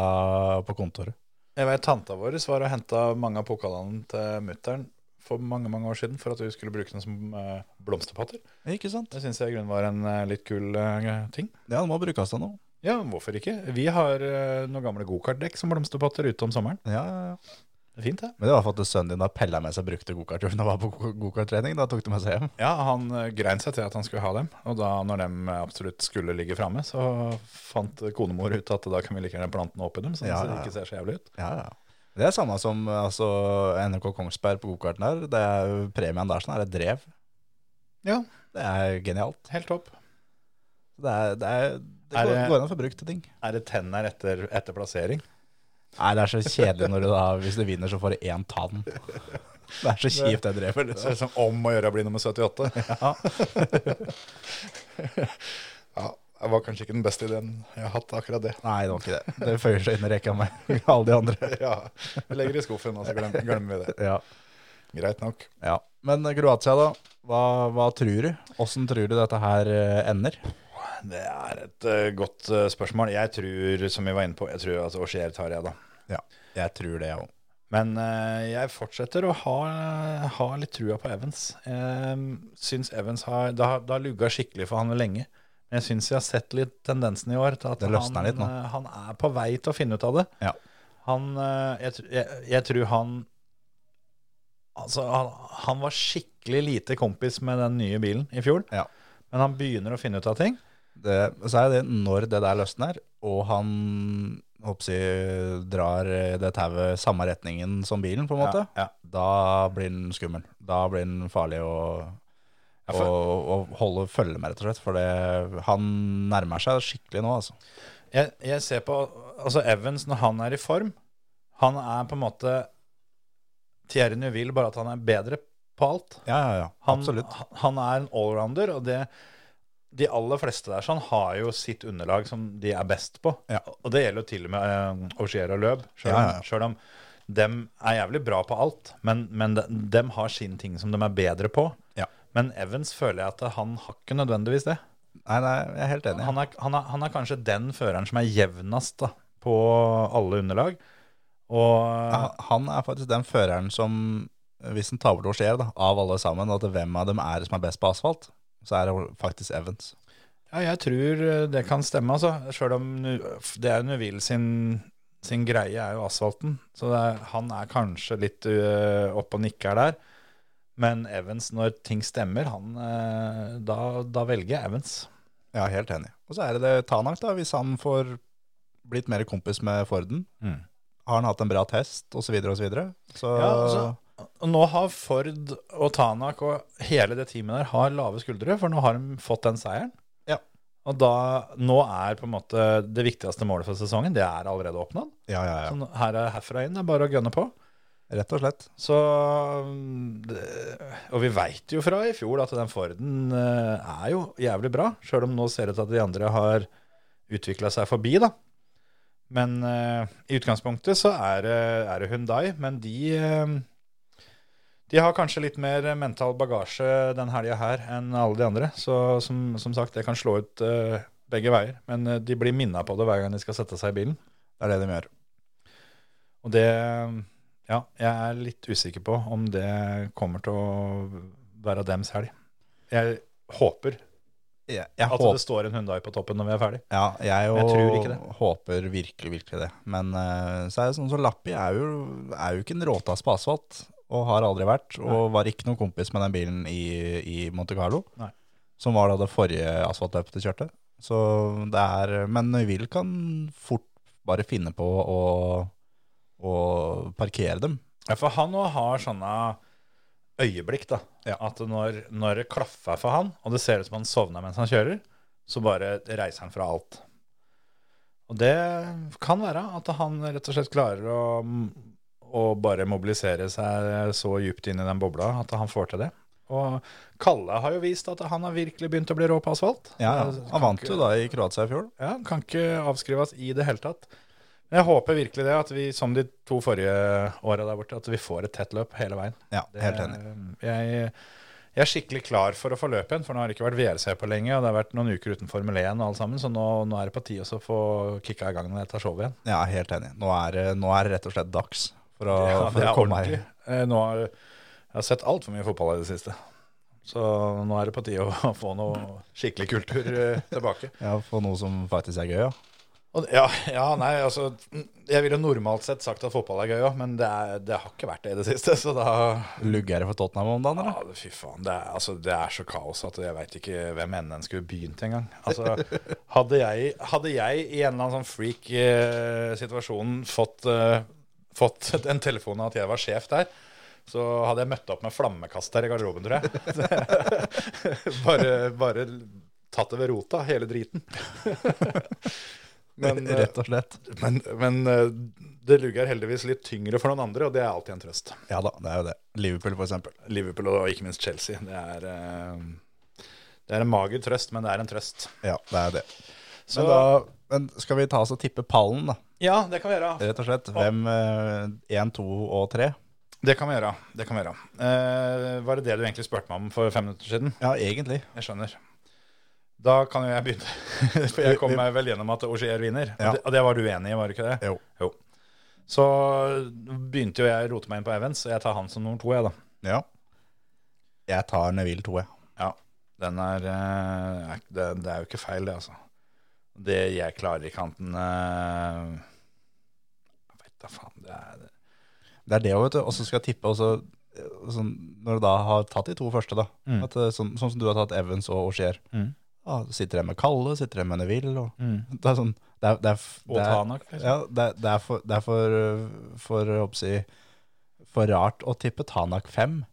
på kontoret. Jeg vet tanta vår var og henta mange av pokalene til mutter'n for mange mange år siden for at vi skulle bruke den som eh, blomsterpotter. Ikke sant? Det syns jeg i grunnen var en eh, litt kul eh, ting. Ja, den må brukes til noe. Ja, hvorfor ikke? Vi har noen gamle gokartdekk som blomsterpatter ute om sommeren. Ja, ja, ja. Det er fint, det. Men det var for at sønnen din har pella med seg brukte gokarthjulen Da var på go- gokarttrening. Da tok du med seg hjem. Ja, han grein seg til at han skulle ha dem. Og da når de absolutt skulle ligge framme, så fant konemor ut at da kan vi like gjerne plante den opp i dem, sånn Ja, det ja, ja. ikke ser så jævlig ut. Ja, ja. Det er samme som altså, NRK Kongsberg på gokarten der. Det er Premien der sånn er et drev. Ja, Det er genialt. helt topp. Det, er, det, er, det Er går, det- går an å få brukt til ting. Er det tenner etter, etter plassering? Nei, det er så kjedelig når du da, hvis du vinner, så får du én tann. Det er så kjipt, det drevet. Det Liksom. ser ut som om å gjøre å bli nummer 78. Ja. (laughs) det var kanskje ikke den beste ideen jeg har hatt, akkurat det. Nei, det var ikke det. Det føyer seg inn i rekka med (laughs) alle de andre. Ja, Vi legger det i skuffen, og så glemmer, glemmer vi det. Ja. Greit nok. ja. Men Kroatia, da? Hva, hva tror du? Åssen tror du dette her eh, ender? Det er et uh, godt uh, spørsmål. Jeg tror, som vi var inne på, jeg tror at Auxier tar jeg, da. Ja, jeg tror det, jeg òg. Men uh, jeg fortsetter å ha, ha litt trua på Evans. Uh, syns Evans har Det har, det har lugga skikkelig for han lenge. Jeg syns jeg har sett litt tendensen i år til at han, eh, han er på vei til å finne ut av det. Ja. Han eh, jeg, jeg, jeg tror han Altså, han, han var skikkelig lite kompis med den nye bilen i fjor. Ja. Men han begynner å finne ut av ting. Det, så er det når det der løsner, og han jeg, drar det tauet samme retningen som bilen, på en måte, Ja, ja. da blir den skummel. Da blir den farlig Ja, for- å, å holde følge med, rett og slett. For det, han nærmer seg skikkelig nå, altså. Jeg, jeg ser på altså Evans når han er i form. Han er på en måte Thierry Neuville, bare at han er bedre på alt. Ja, ja, ja. Han, han er en allrounder, og det, de aller fleste der sånn har jo sitt underlag som de er best på. Ja. Og det gjelder jo til og med eh, Augier og Løb, Sjøl Ja, om- ja, ja. om dem er jævlig bra på alt, men, men de, dem har sin ting som de er bedre på. Men Evans føler jeg at han har ikke nødvendigvis det. Nei, nei, jeg er helt enig. Han er, han, er, han er kanskje den føreren som er jevnest da, på alle underlag. Og Ja, Han er faktisk den føreren som, hvis en tar bort da, av alle sammen, at hvem av dem er det som er best på asfalt, så er det faktisk Evans. ja, jeg tror det kan stemme, altså. Sjøl om Nu- det er Neuville sin, sin greie er jo asfalten. Så er, han er kanskje litt uh, oppe og nikker der. Men Evans, når ting stemmer, han, øh, da, da velger jeg Evans. Ja, helt enig. Og så er det det Tanak, da, hvis han får blitt mer kompis med Forden. Mm. Har han hatt en bra test, osv., osv. Så, videre. så Ja, altså, Og nå har Ford og Tanak og hele det teamet der har lave skuldre, for nå har de fått den seieren. Ja. Og da, nå er på en måte det viktigste målet for sesongen, det er allerede oppnådd. ja, ja, ja. Så her er herfra inn, det er bare å gønne på. Rett og slett. Så mm, Og vi veit jo fra i fjor at den Forden eh, er jo jævlig bra, sjøl om nå ser det ut til at de andre har utvikla seg forbi, da. Men eh, i utgangspunktet så er, det- er det Hundai, men de eh, De har kanskje litt mer mental bagasje den helga her enn alle de andre. Så som, som sagt, det kan slå ut uh, begge veier. Men uh, de blir minna på det hver gang de skal sette seg i bilen. Det er det de gjør. Og det Ja, jeg er litt usikker på om det kommer til å være dems helg. Jeg håper Jeg, jeg, at håper, det står en Hundai på toppen når vi er ferdig. ja, jeg, jeg tror ikke det. håper virkelig, virkelig det. Men uh, så er det sånn så Lappi er jo, er jo ikke en råtass på asfalt, og har aldri vært. Og var ikke noen kompis med den bilen i, i Monte Carlo, Nei. som var da det forrige asfaltløpet de kjørte. Så det er Men Will kan fort bare finne på å, å parkere dem. Ja, for han òg har sånne øyeblikk, da. Ja. At når, når det klaffer for han, og det ser ut som han sovner mens han kjører, så bare reiser han fra alt. Og det kan være at han rett og slett klarer å, å bare mobilisere seg så djupt inn i den bobla at han får til det. Og Kalle har jo vist at han har virkelig begynt å bli rå på asfalt. Ja, ja. Han vant jo da i Kroatia i fjor. Ja, kan ikke avskrives i det hele tatt. Men jeg håper virkelig det, at vi, som de to forrige åra der borte, at vi får et tett løp hele veien. Ja, Det- helt enig. Jeg, jeg er skikkelig klar for å få løp igjen, for nå har det ikke vært VRC på lenge, og det har vært noen uker uten Formel 1 og alt sammen, så nå, nå er det på tide å få kicka i gang med dette showet igjen. Ja, helt enig. Nå er, nå er det rett og slett dags for å, Ja, for å komme ordentlig. her. Eh, Nå har, jeg har sett altfor mye fotball i det siste. Så nå er det på tide å få noe skikkelig kultur eh, tilbake. Ja, Få noe som faktisk er gøy, ja. Ja, (laughs) ja, nei, altså Jeg ville normalt sett sagt at fotball er gøy òg, men det, er, det har ikke vært det i det siste. Så da Lugger det for Tottenham om dagen, eller? ja, Fy faen. Det er, altså, det er så kaos at jeg veit ikke hvem enden den skulle begynt engang. Altså, (laughs) hadde, jeg, hadde jeg i en eller annen sånn freak-situasjon fått, eh, fått (laughs) en telefon av at jeg var sjef der, så hadde jeg møtt opp med flammekaster i garderoben, tror jeg. bare, bare tatt det ved rota, hele driten. Men, eh, (laughs) Rett og slett. men, men eh, det lugger heldigvis litt tyngre for noen andre, og det er alltid en trøst. Ja da, det er jo det. Liverpool, eksempel. Liverpool og ikke minst Chelsea. Det er, eh, det er en mager trøst, men det er en trøst. Ja, det er det. Så, Men, da, men skal vi ta oss og tippe pallen, da? ja, det kan vi gjøre. Rett og slett. Hvem én, to og tre? Det kan vi gjøre. det kan vi gjøre. Eh, var det det du egentlig spurte meg om for fem minutter siden? Ja, egentlig. Jeg skjønner. Da kan jo jeg begynne. (laughs) For jeg kom meg vel gjennom at Augier vinner. Ja. Og, det, og det var du enig i, var det ikke det? Jo. Så begynte jo jeg å rote meg inn på Evans, og jeg tar han som nummer to, jeg, da. Ja. Jeg tar Neville to, jeg. Ja, den er er- det, det er jo ikke feil, det, altså. Det jeg klarer i kanten eh, Jeg vet da faen. Det er Det Det er det òg, vet du. Og så skal jeg tippe også eh, sånn, Når du da har tatt de to første, da. Mm. At, sånn, sånn som du har tatt Evans og Auxier. Mm. Ja, sitter jeg med Kalle, sitter jeg med Neville. Og, Mm. det er sånn det er, det er, det er, Tanak, liksom. Ja, det, er- det er for, det er for, for, å si, for rart å tippe Tanak 5.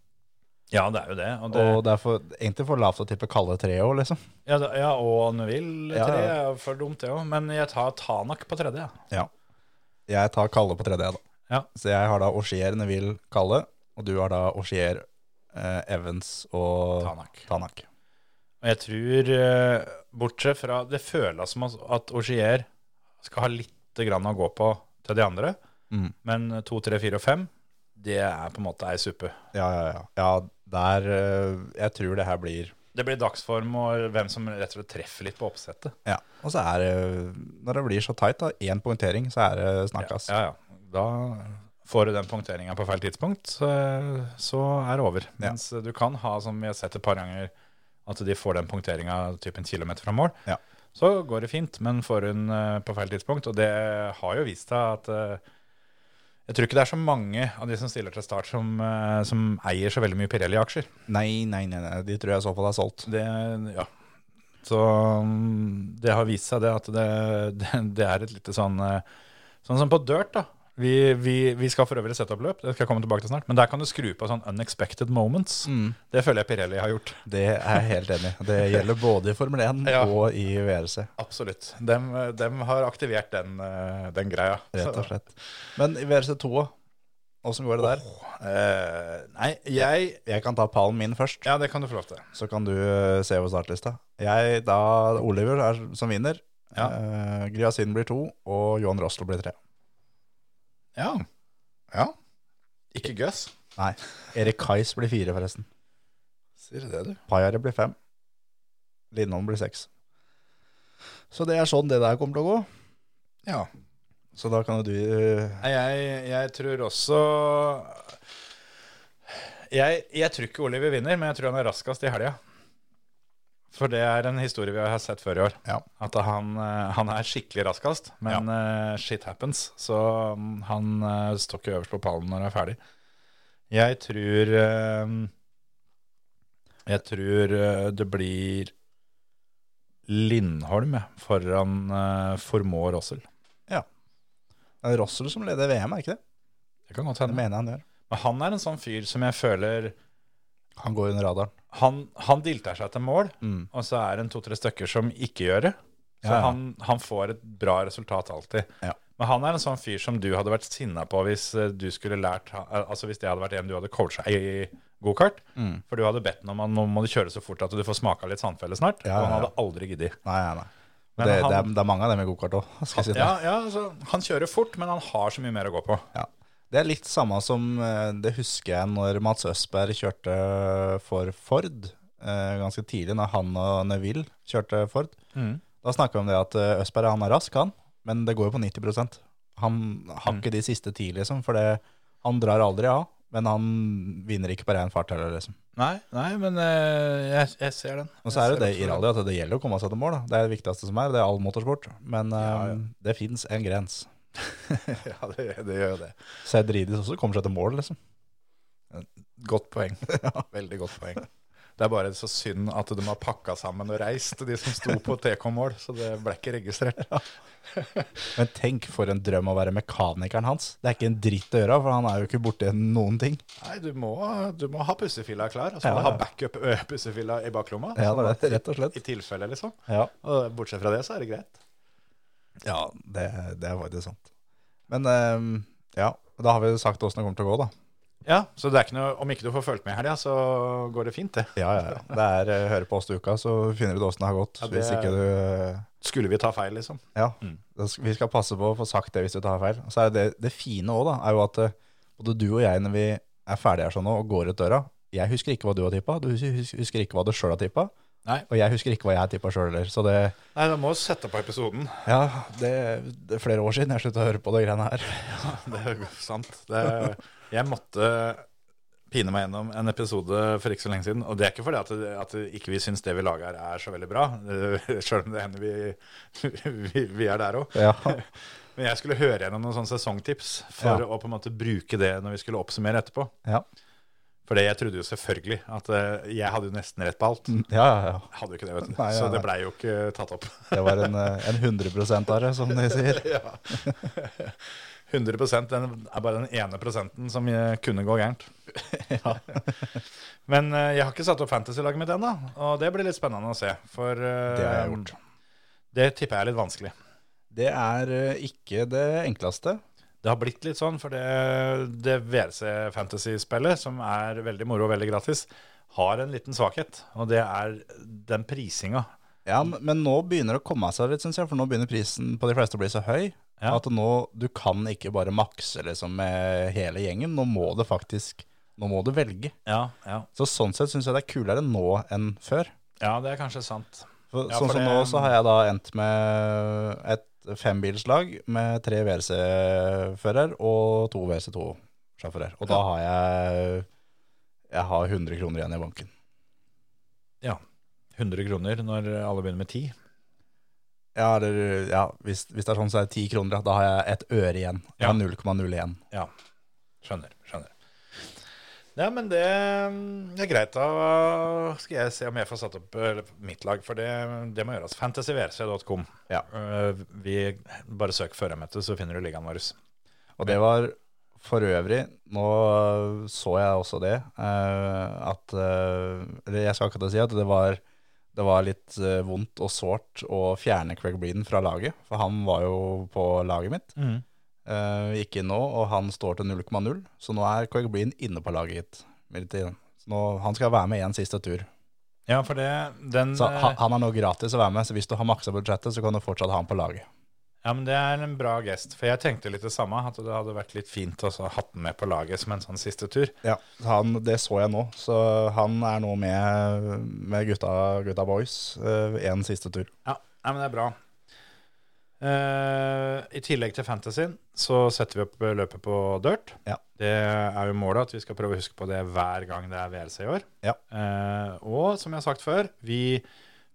Ja, det er jo det. Og, det, Og det er for, egentlig for lavt å tippe Kalle 3 òg, liksom. ja, det, ja, og Neville Ja, ja. er for dumt, det òg. Men jeg tar Tanak på tredje. Ja. Jeg tar Kalle på tredje, da. Ja. Så jeg har da Oshier, Neville, Kalle. Og du har da Oshier, eh, Evans og Tanak. Tanak. Og jeg tror, eh, bortsett fra Det føles som at Augier skal ha litt grann å gå på til de andre. Mm. Men to, tre, fire og fem, det er på en måte ei suppe. Ja, ja, ja. ja der øh, Jeg tror det her blir Det blir dagsform og hvem som rett og slett treffer litt på oppsettet. Ja. Og så er det Når det blir så tight, da, én poengtering, så er det snakkas. Ja, ja. Da får du den punkteringa på feil tidspunkt, så, så er det over. Ja. Mens du kan ha, som vi har sett et par ganger, at de får den punkteringa typ en kilometer fra mål. Ja. Så går det fint, men får hun eh, på feil tidspunkt. Og det har jo vist seg at eh, jeg tror ikke det er så mange av de som stiller til start, som, eh, som eier så veldig mye Pirelli-aksjer. Nei, nei, nei, nei, de tror jeg så på deg solgt. Det, ja. Så mm, det har vist seg det at det, (laughs) det, det er et lite sånn Sånn som på dirt, da. Vi, vi, vi skal for øvrig sette opp løp, det skal jeg komme tilbake til snart. Men der kan du skru på sånn unexpected moments. Det føler jeg Pirelli har gjort. Det er jeg helt enig i. Det gjelder både i Formel 1 Ja. og i VRC, Absolutt. De, de har aktivert den, eh, den greia. rett og slett. Men i VRC 2, åssen går det der? Eh, nei, jeg Jeg kan ta pallen min først, Ja, det kan du få lov til. så kan du eh, se over startlista. Jeg, da Oliver er som vinner. Ja. Eh, Gryasin blir to, og Johan Roslo blir tre. Ja. ja. Ikke Gus. Nei, Erik Kais blir fire, forresten. Sier du det, du? Pajare blir fem. Lindholm blir seks. Så det er sånn det der kommer til å gå. Ja. Så da kan jo du eh, Nei, Jeg, jeg tror også jeg, jeg tror ikke Oliver vinner, men jeg tror han er raskest i helga. For det er en historie vi har sett før i år. Ja. At han, eh, han er skikkelig raskest, men ja. shit happens. Så mm, han eh, står ikke øverst på pallen når han er ferdig. Jeg tror eh, Jeg tror eh, det blir Lindholm foran uh, Rossel. Ja. Det er Rossel som leder VM, er ikke det? Det kan godt Det mener jeg han gjør. Men han er en sånn fyr som jeg føler Han går under radaren. Han, han dilter seg til mål, Mm. og så er det en to-tre stykker som ikke gjør det. Så Ja, ja. Han, han får et bra resultat alltid. Ja. Men han er en sånn fyr som du hadde vært sinna på hvis eh, du skulle lært Altså hvis det hadde vært en du hadde coacha i gokart. Mm. For du hadde bedt ham om han må kjøre så fort at du får smaka litt sandfelle snart. Og han hadde aldri giddet. Nei, nei, nei. Men det, han- det, er, det er mange av dem i gokart òg, si. Ja, ja altså, han kjører fort, men han har så mye mer å gå på. Ja. Det er litt samme som eh, det husker jeg når Mats Østberg kjørte for Ford. eh, Ganske tidlig, når han og Neville kjørte Ford. Da snakka vi om det at eh, Østberg han er rask, han, men det går jo på 90% Han har ikke de siste ti, liksom, for det, han drar aldri av. Men han vinner ikke på ren fart heller, liksom. Nei, nei, men jeg, jeg ser den. Og så er det det i rally at det gjelder å komme seg til mål. Da. Det er det viktigste som er. Det er all motorsport. Men Ja, ja. det fins en grens. (laughs) ja, det, det gjør det. Cedridis også kommer seg til mål, liksom. Godt poeng. (laughs) Veldig godt poeng. Det er bare så synd at de har pakka sammen og reist, de som sto på TK-mål. Så det ble ikke registrert. (laughs) Men tenk for en drøm å være mekanikeren hans. Det er ikke en dritt å gjøre, for han er jo ikke borti noen ting. Nei, du må, du må ha pussefilla klar, og så må du ha backup-pussefilla i baklomma. Ja, sånn det er rett og slett. I tilfelle, liksom. Ja, Og bortsett fra det, så er det greit. Ja det, det er faktisk sant. Men eh, ja, da har vi sagt åssen det kommer til å gå, da. Ja, så det er ikke noe, om ikke du får fulgt med i helga, så går det fint, det. Ja, ja, ja. Det er uh, høre på oss til uka, så finner du åssen det har gått. Ja, det Hvis ikke du uh, Skulle vi ta feil, liksom? Ja, Mm. vi skal passe på å få sagt det hvis du tar feil. Og så er det, det fine òg, da, er jo at uh, både du og jeg, når vi er ferdige her sånn nå og går ut døra Jeg husker ikke hva du har tippa, du hus- hus- husker ikke hva du sjøl har tippa. Nei. Og jeg husker ikke hva jeg tippa sjøl heller. Så det, Nei, da må sette på episoden. ja, det, det er flere år siden jeg slutta å høre på de greiene her. (laughs) Ja, Det er sant. Det, jeg måtte pine meg gjennom en episode for ikke så lenge siden. Og det er ikke fordi at, at ikke vi syns det vi lager er så veldig bra, (laughs) sjøl om det hender vi, vi, vi er der òg. Ja. (laughs) Men jeg skulle høre gjennom noen sånne sesongtips for Ja. å på en måte bruke det når vi skulle oppsummere etterpå. Ja. For jeg trodde jo selvfølgelig at eh, jeg hadde jo nesten rett på alt. ja, ja, ja. Hadde jo ikke det, vet du. Nei, ja, Så det blei jo ikke tatt opp. Det var en, eh, en 100 av det, som de (laughs) sier. ja. 100% den er bare den ene prosenten som eh, kunne gå gærent. (laughs) Men eh, jeg har ikke satt opp fantasy-laget mitt ennå, og det blir litt spennende å se. For eh, Det har jeg gjort. Det tipper jeg er litt vanskelig. Det er eh, ikke det enkleste. Det har blitt litt sånn, for det, det VRC Fantasy-spillet, som er veldig moro og veldig gratis, har en liten svakhet, og det er den prisinga. Ja, men- nå begynner det å komme seg litt, syns jeg. For nå begynner prisen på de fleste å bli så høy Ja. at nå du kan ikke bare makse liksom med hele gjengen. Nå må du faktisk Nå må du velge. Ja, ja. Så sånn sett syns jeg det er kulere nå enn før. ja, det er kanskje sant. For, sånn som det- nå så har jeg da endt med et fembilslag med tre WRC-fører og to WRC2-sjåfører. Og da har jeg Jeg har 100 kroner igjen i banken. 100 kroner når alle begynner med 10. Ja, eller, ja hvis, hvis det er sånn, så er det 10 kroner. Da har jeg et øre igjen. Jeg har 0,01. Ja, skjønner, skjønner. Ja, men det, det er greit. Da skal jeg se om jeg får satt opp mitt lag, for det, det må gjøres. Fantasyverse.com. Ja. Eh, Vi bare søk førermøte, så finner du ligaen vår. Og det var for øvrig, nå så jeg også det, eh, at eh, Eller jeg skal ikke si at det var, det var litt vondt og sårt å fjerne Craig Breeden fra laget, for han var jo på laget mitt. Eh, gikk inn nå, og han står til 0,0, så nå er Craig Breen inne på laget. Så nå, han skal være med én siste tur. Ja, for det den, Så eh, han, han er nå gratis å være med, så hvis du har maksa budsjettet, så kan du fortsatt ha han på laget. Ja, men Det er en bra gest. For jeg tenkte litt det samme. At det hadde vært litt fint å ha den med på laget som en sånn siste tur. Ja, han, det så jeg nå. Så han er nå med, med gutta, gutta boys én siste tur. Ja, ja, men det er bra. Eh, I tillegg til fantasyen så setter vi opp løpet på dirt. Ja. Det er jo målet at vi skal prøve å huske på det hver gang det er VLC i år. Ja. Uh, og som jeg har sagt før, vi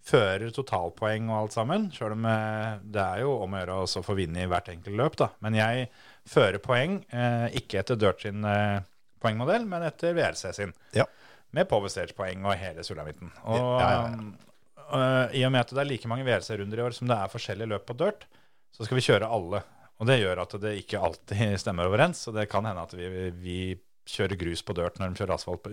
fører totalpoeng og alt sammen. Sjøl om eh, det er jo om å gjøre å få vinne i hvert enkelt løp, da. Men jeg fører poeng, uh, ikke etter Dirt sin poengmodell, men etter VLC sin. Ja. Med Power Stage-poeng og hele sulamitten. Og Ja, ja, ja. Uh, I og med at det er like mange VRC-runder i år som det er forskjellige løp på dirt, så skal vi kjøre alle. Og det gjør at det ikke alltid (laughs) stemmer overens. Så det kan hende at vi, vi kjører grus på dirt når de kjører asfalt på,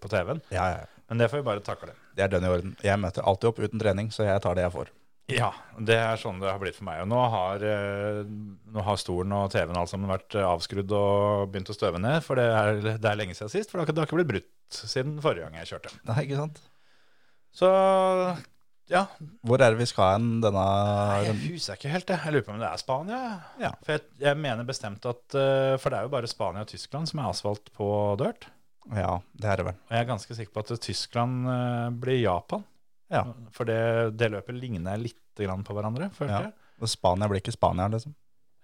på TV-en. Ja, ja. Men det får vi bare takle. Det er den i orden. Jeg møter alltid opp uten trening, så jeg tar det jeg får. Ja, det er sånn det har blitt for meg. Og nå har, eh, nå har stolen og TV-en og alt sammen vært avskrudd og begynt å støve ned. For det er, det er lenge siden sist. For det har ikke blitt brutt siden forrige gang jeg kjørte. Nei, ikke sant? Så ja. Hvor er det vi skal hen denne Jeg runden? husker ikke helt jeg. Jeg lurer på om det er Spania. Ja. For jeg, jeg mener bestemt at eh, For det er jo bare Spania og Tyskland som er asfalt på dirt. Ja, det er det vel. Og jeg er ganske sikker på at Tyskland eh, blir Japan. Ja. For det, det løpet ligner litt grann på hverandre, følte Ja. jeg. Og Spania blir ikke Spania, liksom.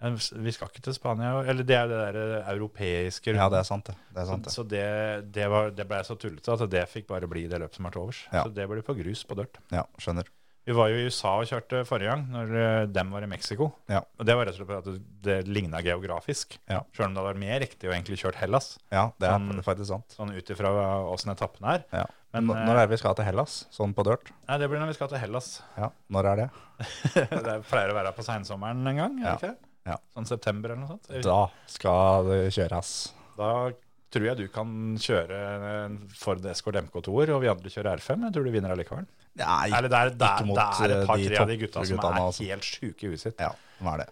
Vi skal ikke til Spania, eller det er det der eh, europeiske Ja, det er sant, det. det, er sant, det. Så det, det, var, det ble så tullete at det fikk bare bli det løpet som er til overs. Ja. Så det blir på grus på dirt. Ja, skjønner. Vi var jo i USA og kjørte forrige gang, når eh, dem var i Mexico. Ja. Og det var rett og slett fordi at det, ligna geografisk. Ja. Sjøl om det hadde vært mer riktig å egentlig kjørt Hellas, Ja, det er Sånn- faktisk sant. sånn ut ifra åssen etappen er. Ja. Men, N- Når er det vi skal til Hellas? Sånn på dirt? Nei, det blir når vi skal til Hellas. Ja, når er det? (laughs) det pleier å være på seinsommeren en gang, er det Ja. ikke? Ja. Sånn september eller noe sånt. Da skal det kjøres. Da tror jeg du kan kjøre en Ford Escort MK2-er, og vi andre kjører R5. Jeg tror du vinner allikevel. Nei, Eller det er, det er, det er et eh, par-tre av de gutta som er altså. helt sjuke i huet sitt. Ja, hva er det?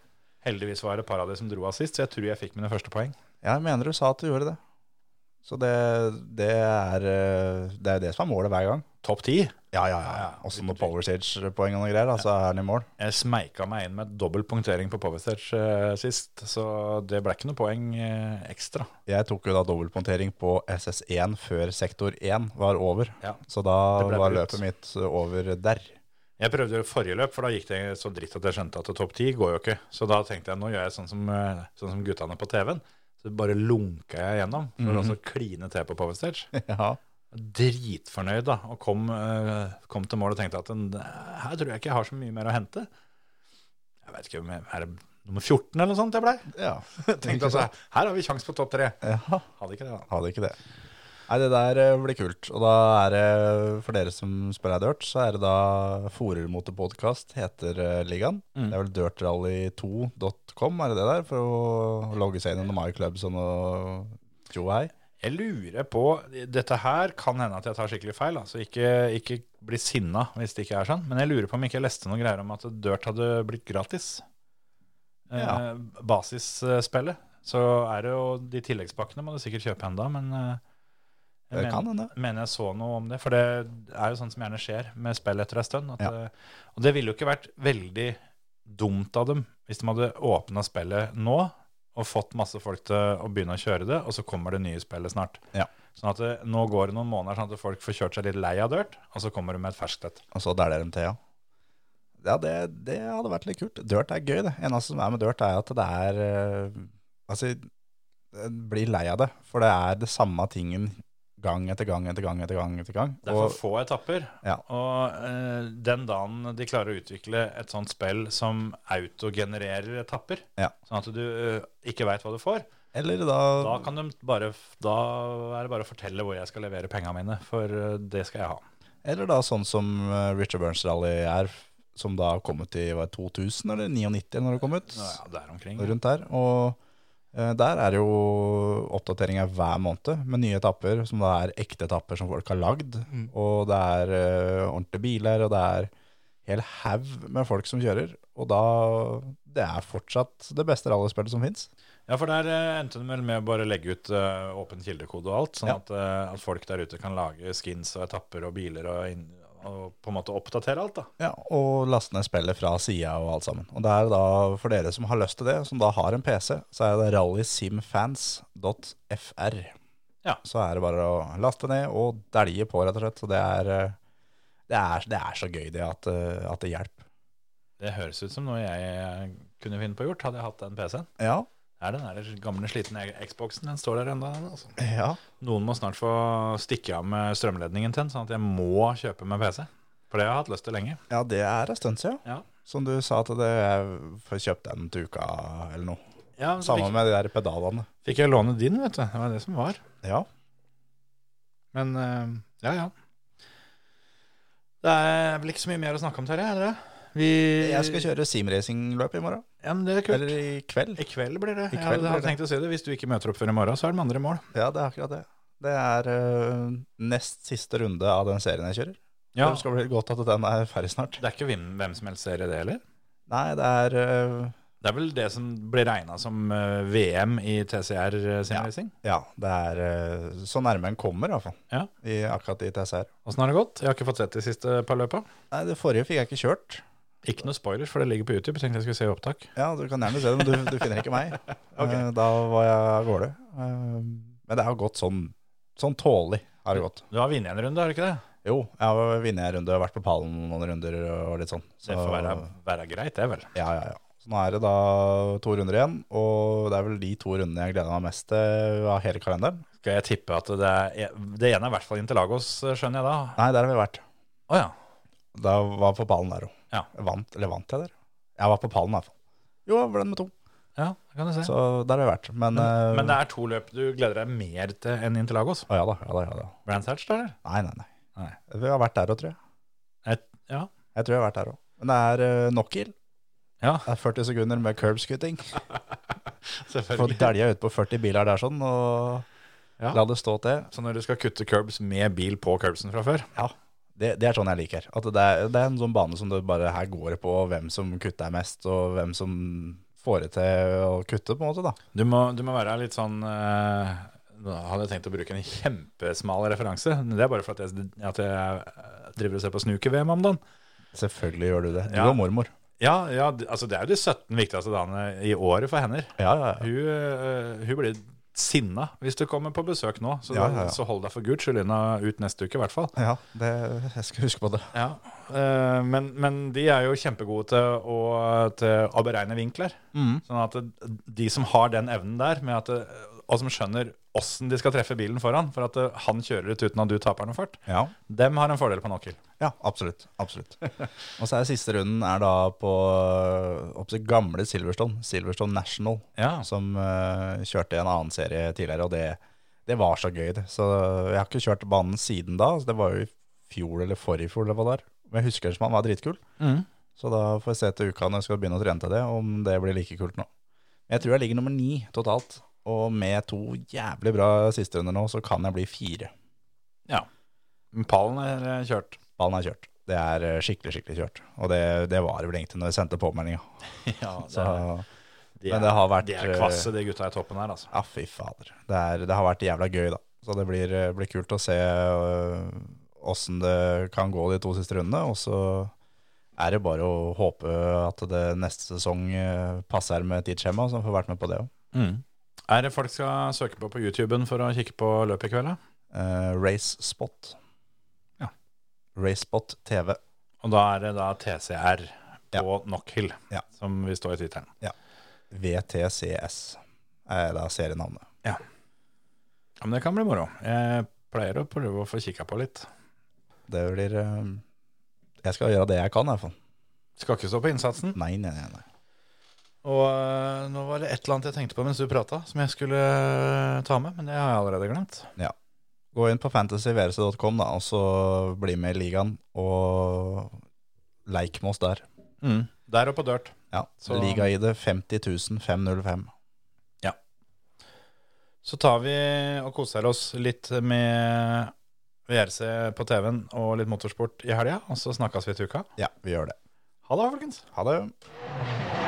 Heldigvis var det et par av de som dro av sist, så jeg tror jeg fikk mine første poeng. Jeg mener du sa at du gjorde det. Så det, det, er, eh, det er det som er målet hver gang. Topp ti. Ja, ja, ja. Ja, Også noen tvil. Power Stage-poeng og noe greier, Altså, så er han i mål. Jeg smeika meg inn med dobbel punktering på Powerstage eh, sist, så det ble ikke noe poeng eh, ekstra. Jeg tok jo da dobbeltpunktering på SS1 før sektor 1 var over. Ja. Så da Det ble var brutt. løpet mitt over der. Jeg prøvde jo forrige løp, for da gikk det så dritt at jeg skjønte at topp ti går jo ikke. Så da tenkte jeg nå gjør jeg sånn som, eh, sånn som guttene på TV-en. Så bare lunka jeg gjennom for å så kline til på Powerstage. (laughs) Ja. Dritfornøyd da, og kom, eh, kom til mål og tenkte at her tror jeg ikke jeg har så mye mer å hente. Jeg vet ikke, om jeg- er nummer 14 eller noe sånt jeg ble? ja. (laughs) Tenkte altså, her har vi kjangs på topp tre. ja. Hadde ikke det da. Hadde ikke det. Nei, det der eh, blir kult. Og da er det, for dere som spør deg dirt, så er det da Forermotorpodkast heter eh, ligaen. Mm. Det er vel dirtrally2.com, er det det der? For å logge seg inn under MyClubs og noe tjo hei. Jeg lurer på, dette her kan hende at jeg tar skikkelig feil, Altså ikke, ikke bli sinna hvis det ikke er sånn. Men jeg lurer på om ikke jeg leste noen greier om at Dirt hadde blitt gratis. Ja. Eh, basisspillet. Så er det jo de tilleggspakkene må du sikkert kjøpe enda, men eh, jeg Det men- kan mener jeg så noe om det. For det er jo sånn som gjerne skjer med spill etter en stund. At Ja. det, og det ville jo ikke vært veldig dumt av dem hvis de hadde åpna spillet nå og fått masse folk til å begynne å kjøre det, og så kommer det nye spillet snart. Ja. Sånn at det, Nå går det noen måneder sånn at folk får kjørt seg litt lei av dirt, og så kommer det med et ferskt et. Og så der de til, ja. Ja, det, det hadde vært litt kult. Dirt er gøy, det. Eneste som er med dirt, er at det er eh, Altså, jeg blir lei av det. For det er det samme tingen gang etter gang etter gang etter gang. etter gang. Det er for Og, få etapper. Ja. Og uh, den dagen de klarer å utvikle et sånt spill som autogenererer etapper, Ja. sånn at du uh, ikke veit hva du får, eller da, Da, kan de bare, da er det bare å fortelle hvor jeg skal levere pengene mine, for eh, det skal jeg ha. eller da sånn som Richard Burns Rally er, som da har kommet i var 2000 eller 99 når det kom ut. Ja, der omkring. rundt der. Og der er det jo oppdateringer hver måned med nye etapper, som da er ekte etapper som folk har lagd. Og det er uh, ordentlige biler, og det er hel haug med folk som kjører. Og da Det er fortsatt det beste rallyspillet som fins. Ja, for der uh, endte det vel med å bare legge ut uh, åpen kildekode og alt, sånn Ja. at, eh, at folk der ute kan lage skins og etapper og biler og, og på en måte oppdatere alt, da. Ja, og laste ned spillet fra sida og alt sammen. Og det er da, for dere som har lyst til det, som da har en PC, så er det rallysimfans.fr. Ja. Så er det bare å laste ned og dælje på, rett og slett. Så det er, eh, det er, det er så gøy det at, eh, at det hjelper. Det høres ut som noe jeg kunne finne på gjort, hadde jeg hatt den PC-en. Ja. Er den der gamle, slitne Xboxen, den står der enda. Altså. ja. Noen må snart få stikke av med strømledningen til den, sånn at jeg må kjøpe med PC. For det har jeg hatt lyst til lenge. Ja, det er en stund siden. Ja. Som du sa at det jeg får kjøpt den til uka eller noe. Ja, Sammen med de der pedalene. fikk jeg låne din, vet du. Det var det som var. Ja. Men eh, ja, ja. Det er vel ikke så mye mer å snakke om, Terje? Er det det? Vi, Jeg skal kjøre simracingløp i morgen. Ja, men det er kult. Eller i kveld. I kveld blir det. Kveld jeg hadde det. tenkt å si det. Hvis du ikke møter opp før i morgen, så er det med andre mål. Ja, det er akkurat det. Det er uh, nest siste runde av den serien jeg kjører. Ja. Det skal bli godt at den er ferdig snart. Det er ikke hvem, hvem som helst serie, det heller? Nei, det er uh... Det er vel det som blir regna som eh, VM i TCR Ja. simracing? Ja, det er så nærme en kommer, iallfall. Ja. I, akkurat i TCR. Åssen har det gått? Jeg har ikke fått sett de siste par løpa. Nei, det forrige fikk jeg ikke kjørt. Ikke noe spoilers, for det ligger på YouTube. Jeg tenkte jeg skulle se opptak. Ja, du kan gjerne se det, men du, du finner ikke meg. (laughs) okay. Da var jeg av gårde. Eh, Men det har gått sånn, sånn tålelig. Har det gått. Du har vunnet en runde, har du ikke det? Jo, jeg har vunnet en runde, vært på pallen noen runder og litt sånn. Så, Det får være, være greit, det, vel. Ja, ja, ja. Så nå er det da to runder igjen, og det er vel de to rundene jeg gleder meg mest til av hele kalenderen. Skal jeg tippe at det, er, det ene er i hvert fall Interlagos, skjønner jeg da? Nei, der har vi vært. Å ja. Da var på pallen der òg. Ja. Vant, eller vant jeg der? Jeg var på pallen i hvert fall. Jo, jeg ble med to. ja. Det kan du se. Så der har vi vært. Men, men, eh, men det er to løp du gleder deg mer til enn Interlagos? Å ja da, ja da, ja da. Brands Hatch, da, eller? Nei, nei, nei. Nei. Vi har vært der òg, tror jeg. Et, ja. Jeg tror jeg har vært der òg. Men det er uh, Knockhill. ja, Det er 40 sekunder med curbscooting. (laughs) Få selvfølgelig. dælja ut på 40 biler der sånn, og Ja. la det stå til. Så når du skal kutte curbs med bil på curbsen fra før Ja, det, det er sånn jeg liker. At det er, det er en sånn bane som det bare her går på hvem som kutter mest, og hvem som får det til å kutte, på en måte, da. Du må, du må være litt sånn eh, Nå hadde jeg tenkt å bruke en kjempesmal referanse. Men det er bare for at jeg, at jeg driver og ser på snooker-VM om dagen. Selvfølgelig gjør du det. Du Ja. og mormor. Ja, ja, altså det er jo de 17 viktigste dagene i året for henne. Ja, ja, ja. Hun, eh, hun blir sinna hvis du kommer på besøk nå. Så, Ja, ja, ja. så hold deg for guds skyld unna ut neste uke, i hvert fall. ja det, jeg skal huske på det. Ja. Eh, men, men de er jo kjempegode til å, til å beregne vinkler. Sånn at de som har den evnen der, med at det, og som skjønner åssen de skal treffe bilen foran, for at det, han kjører ut uten at du taper noe fart, Ja. dem har en fordel på Knockhill. Ja, absolutt. absolutt. Og så er siste runden er da på øh, oppsett, gamle Silverstone, Silverstone National, Ja. som uh, kjørte en annen serie tidligere, og det, det var så gøy. det. Så jeg har ikke kjørt banen siden da, så det var jo i fjor eller forrige fjor det var. Men jeg husker det som han var dritkul. Så da får jeg se til uka når jeg skal begynne å trene til det, om det blir like kult nå. Jeg tror jeg ligger nummer ni totalt, og med to jævlig bra sisterunder nå, så kan jeg bli fire. ja. Men Pallen er eh, kjørt. Pallen er kjørt. Det er øh, skikkelig, skikkelig kjørt. Og det, det var det vel egentlig når jeg sendte påmeldinga. (laughs) Ja, Så de men det har vært, De er kvasse, de gutta i toppen her, altså. Ja, fy fader. Det, er, det har vært jævla gøy, da. Så det blir, blir kult å se åssen det kan gå de to siste rundene. Og så er det bare å håpe at det neste sesong eh, passer med tidsskjema, så får vært med på det òg. Er det folk skal søke på på YouTuben for å kikke på løpet i kveld? Uh, Racespot. Ja. Racespot TV. Og da er det da TCR på Ja. Knockhill, Ja. som vi står i tittelen. VTCS er da serienavnet. Ja, ja. men det kan bli moro. Jeg pleier å prøve å få kikka på litt. Det blir eh, Jeg skal gjøre det jeg kan, i hvert fall. Skal ikke stå på innsatsen. Nei, nei, nei. nei. Og øh, nå var det et eller annet jeg tenkte på mens du prata, som jeg skulle øh, ta med, men det har jeg allerede glemt. Gå inn på fantasyverse.com, da, og så bli med i ligaen, og leik med oss der. Der og på dirt. Ja, Så- Liga-ID 50 505. Så tar vi og koser oss litt med VRC på TV-en og litt motorsport i helga, og så snakkes vi til uka. Ja, vi gjør det. Ha det, folkens. Ha det.